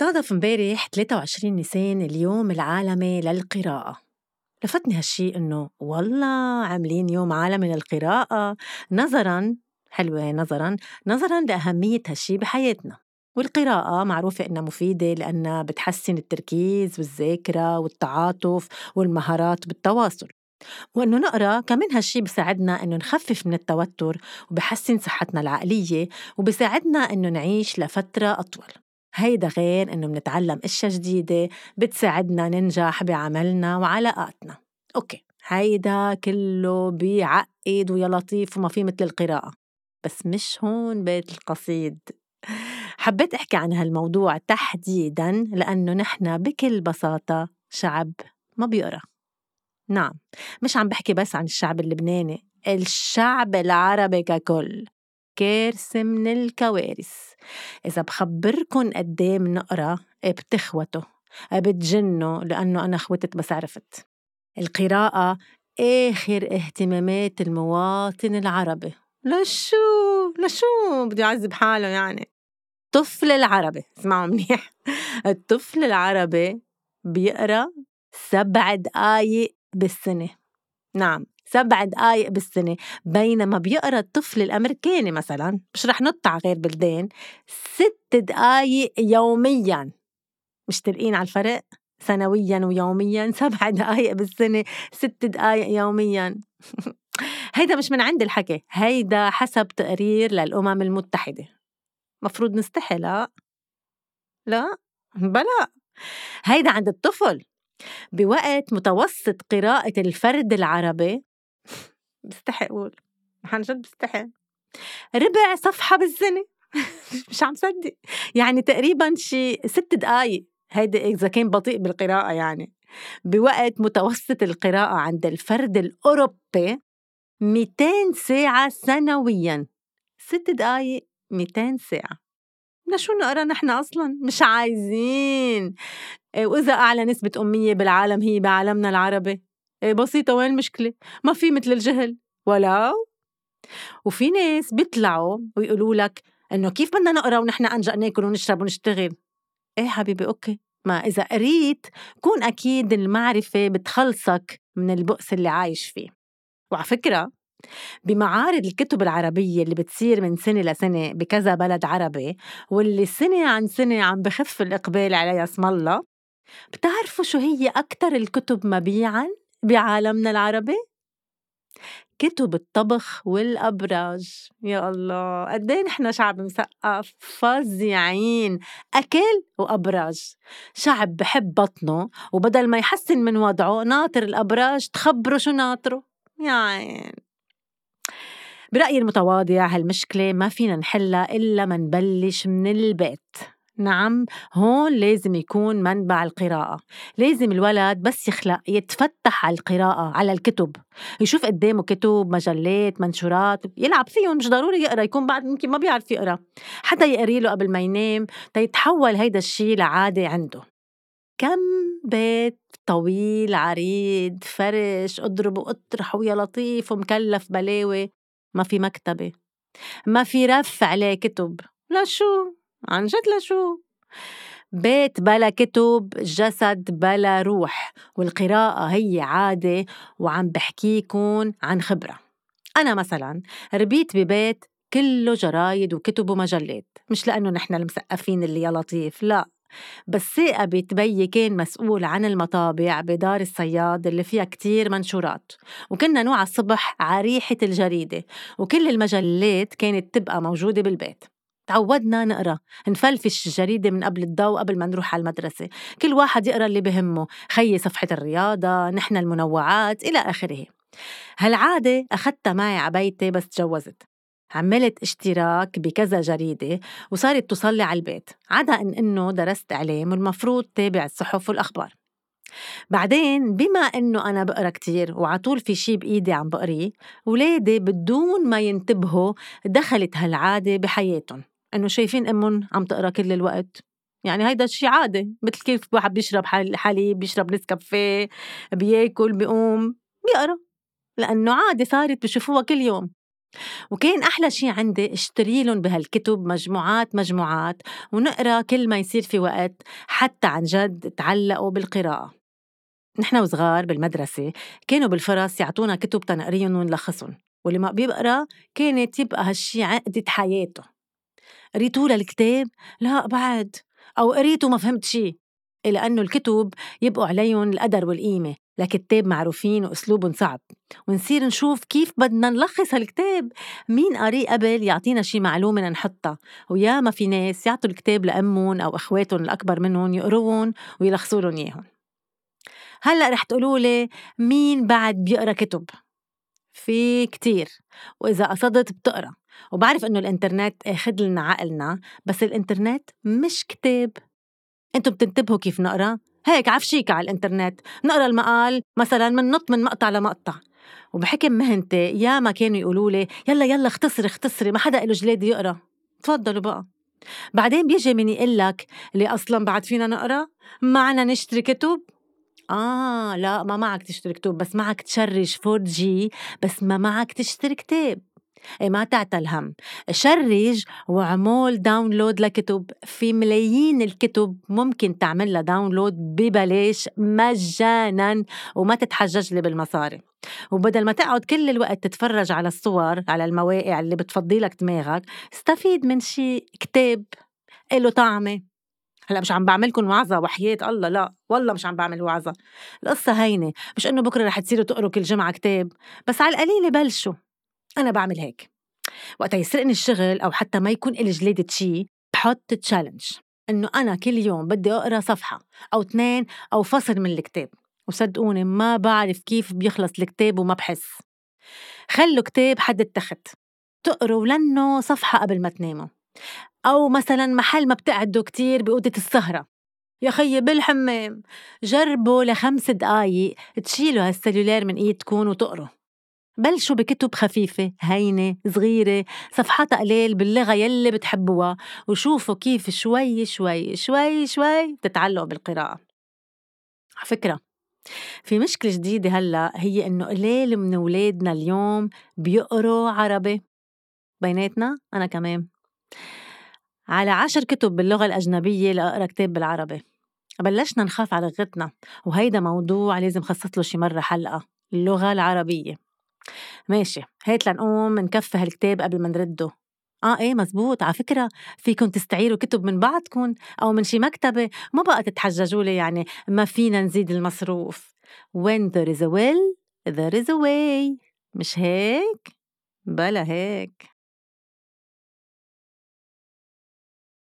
صادف امبارح 23 نيسان اليوم العالمي للقراءة. لفتني هالشي إنه والله عاملين يوم عالمي للقراءة. نظراً حلوة نظراً نظراً لأهمية هالشي بحياتنا. والقراءة معروفة إنها مفيدة لأنها بتحسن التركيز والذاكرة والتعاطف والمهارات بالتواصل. وإنه نقرأ كمان هالشي بساعدنا إنه نخفف من التوتر وبحسن صحتنا العقلية وبساعدنا إنه نعيش لفترة أطول. هيدا غير إنه منتعلم أشياء جديدة بتساعدنا ننجح بعملنا وعلاقاتنا. أوكي هيدا كله بيعقد ويا لطيف وما في مثل القراءة. بس مش هون بيت القصيد. حبيت أحكي عن هالموضوع تحديداً لأنه نحن بكل بساطة شعب ما بيقرأ. نعم مش عم بحكي بس عن الشعب اللبناني الشعب العربي ككل. كارثة من الكوارث. إذا بخبركن قد إيه منقرأ بتخوتوا بتجنوا لأنه أنا خوتت بس عرفت. القراءة آخر اهتمامات المواطن العربي. لشو؟ لشو بده يعذب حاله يعني؟ الطفل العربي اسمعوا منيح. الطفل العربي بيقرأ سبع دقايق بالسنة. نعم. سبع دقايق بالسنة. بينما بيقرأ الطفل الأمريكاني مثلا مش رح نط على غير بلدان ست دقايق يوميا. مش تلقين على الفرق؟ سنويا ويوميا سبع دقايق بالسنة ست دقايق يوميا. هيدا مش من عند الحكي هيدا حسب تقرير للأمم المتحدة. مفروض نستحي لا. لا. بلا. هيدا عند الطفل. بوقت متوسط قراءة الفرد العربي بستحي أقول عن جد بستحي ربع صفحة بالسنة. مش عم صدق. يعني تقريبا شي ست دقايق. هيدا إذا كان بطيء بالقراءة يعني. بوقت متوسط القراءة عند الفرد الأوروبي 200 ساعة سنويا. ست دقايق 200 ساعة. لشو نقرأ نحن أصلا؟ مش عايزين. إيه، وإذا أعلى نسبة أمية بالعالم هي بعالمنا العربي. بسيطة وين المشكلة؟ ما في مثل الجهل. ولو وفي ناس بيطلعوا ويقولوا لك إنه كيف بدنا نقرأ ونحن أنجأ ناكل ونشرب ونشتغل؟ إيه حبيبي أوكي. ما إذا قريت كون أكيد المعرفة بتخلصك من البؤس اللي عايش فيه. وعلى فكرة بمعارض الكتب العربية اللي بتصير من سنة لسنة بكذا بلد عربي واللي سنة عن سنة عم بخف الإقبال عليها اسم الله بتعرفوا شو هي أكتر الكتب مبيعاً؟ بعالمنا العربي؟ كتب الطبخ والأبراج. يا الله قد إيه نحن شعب مثقف فظيعين. أكل وأبراج. شعب بحب بطنه وبدل ما يحسن من وضعه ناطر الأبراج تخبره شو ناطره. يعني برأيي المتواضع هالمشكلة ما فينا نحلها إلا ما نبلش من البيت. نعم هون لازم يكون منبع القراءة. لازم الولد بس يخلق يتفتح على القراءة على الكتب. يشوف قدامه كتب مجلات منشورات يلعب فيهم مش ضروري يقرأ يكون بعد يمكن ما بيعرف يقرأ. حدا يقري له قبل ما ينام تيتحول هيدا الشي لعادة عنده. كم بيت طويل عريض فرش اضرب واطرح ويا لطيف ومكلف بلاوي. ما في مكتبة. ما في رف عليه كتب. لشو عن جد لشو بيت بلا كتب جسد بلا روح والقراءة هي عادة وعم بحكيكن عن خبرة. أنا مثلا ربيت ببيت كله جرايد وكتب ومجلات مش لأنه نحن المثقفين اللي يا لطيف لا. بس ثاقبة بيي كان مسؤول عن المطابع بدار الصياد اللي فيها كتير منشورات. وكنا نوع الصبح عريحة الجريدة وكل المجلات كانت تبقى موجودة بالبيت. تعودنا نقرأ نفلفش الجريدة من قبل الضوء قبل ما نروح على المدرسة. كل واحد يقرأ اللي بهمه خيي صفحة الرياضة نحن المنوعات إلى آخره. هالعادة أخدتها معي عبيتي بس تجوزت. عملت اشتراك بكذا جريدة وصارت توصلي على البيت. عدا إن إنه درست إعلام والمفروض تابع الصحف والأخبار. بعدين بما إنه أنا بقرأ كتير وعطول في شي بإيدي عم بقريه ولادي بدون ما ينتبهوا دخلت هالعادة بحياتهم. إنه شايفين أمهم عم تقرأ كل الوقت. يعني هيدا الشي عادي مثل كيف واحد بيشرب حليب بيشرب نسكافيه بياكل بيقوم بيقرأ. لأنه عادي صارت بشوفوها كل يوم. وكان أحلى شي عندي اشتري لهم بهالكتب مجموعات مجموعات ونقرأ كل ما يصير في وقت حتى عن جد تعلقوا بالقراءة. نحن وصغار بالمدرسة كانوا بالفرص يعطونا كتب تنقريهم ونلخصهم. واللي ما بيقرأ كانت يبقى هالشي عقدة حياته. قريتوا للكتاب؟ لا بعد. أو قريتوا ما فهمت شي لأنه الكتب يبقوا عليهم القدر والقيمة لكتاب معروفين وأسلوبهم صعب. ونصير نشوف كيف بدنا نلخص هالكتاب. مين قاريه قبل يعطينا شي معلومة نحطها؟ ويا ما في ناس يعطوا الكتاب لأمهم أو أخواتهم الأكبر منهم يقروهم ويلخصوا لهم إياهم. هلأ رح تقولوا لي مين بعد بيقرأ كتب؟ في كتير. وإذا قصدت بتقرأ. وبعرف إنه الإنترنت أخد لنا عقلنا بس الإنترنت مش كتاب. أنتم بتنتبهوا كيف نقرأ؟ هيك عفشيك على الإنترنت. نقرأ المقال مثلا مننط من مقطع لمقطع. وبحكم مهنتي ياما كانوا يقولوا لي يلا يلا اختصري اختصري ما حدا له جلادة يقرأ. تفضلوا بقى. بعدين بيجي من يقول لك اللي أصلا بعد فينا نقرأ؟ معنا نشتري كتب؟ آه لا ما معك تشتري كتب بس معك تشرج 4G بس ما معك تشتري كتاب. ما تعتل الهم. شرج وعمول download لكتب. في ملايين الكتب ممكن تعمل لها download ببلاش مجانا وما تتحجج لي بالمصاري. وبدل ما تقعد كل الوقت تتفرج على الصور على المواقع اللي بتفضي لك دماغك استفيد من شي كتاب له طعمة. هلأ مش عم بعملكم وعظة وحياة الله لا والله مش عم بعمل وعظة. القصة هينة. مش إنه بكرة رح تصيروا تقروا كل جمعة كتاب بس على القليلة بلشوا. أنا بعمل هيك. وقتها يسرقني الشغل أو حتى ما يكون إلي جليدة شي بحط تشالنج إنه أنا كل يوم بدي أقرأ صفحة أو اثنين أو فصل من الكتاب. وصدقوني ما بعرف كيف بيخلص الكتاب وما بحس. خلوا كتاب حد التخت. تقروا لنه صفحة قبل ما تناموا. أو مثلا محل ما بتقعدوا كتير بأوضة السهرة. يا خيي بالحمام جربوا لخمس دقايق تشيلوا هالسلولار من إيدكم وتقروا. بلشوا بكتب خفيفة هينة صغيرة صفحاتها قليل باللغة يلي بتحبوها وشوفوا كيف شوي شوي شوي شوي بتتعلقوا بالقراءة. على فكرة في مشكلة جديدة هلأ هي إنه قليل من ولادنا اليوم بيقروا عربي. بيناتنا أنا كمان. على عشر كتب باللغة الأجنبية لأقرأ كتاب بالعربي. بلشنا نخاف على لغتنا وهيدا موضوع لازم خصص له شي مرة حلقة اللغة العربية. ماشي هات لنقوم نكفي هالكتاب قبل ما نرده. آه إيه مزبوط على فكرة فيكم تستعيروا كتب من بعضكم أو من شي مكتبة ما بقى تتحججوا لي يعني ما فينا نزيد المصروف. When there is a will there is a way. مش هيك؟ بلا هيك.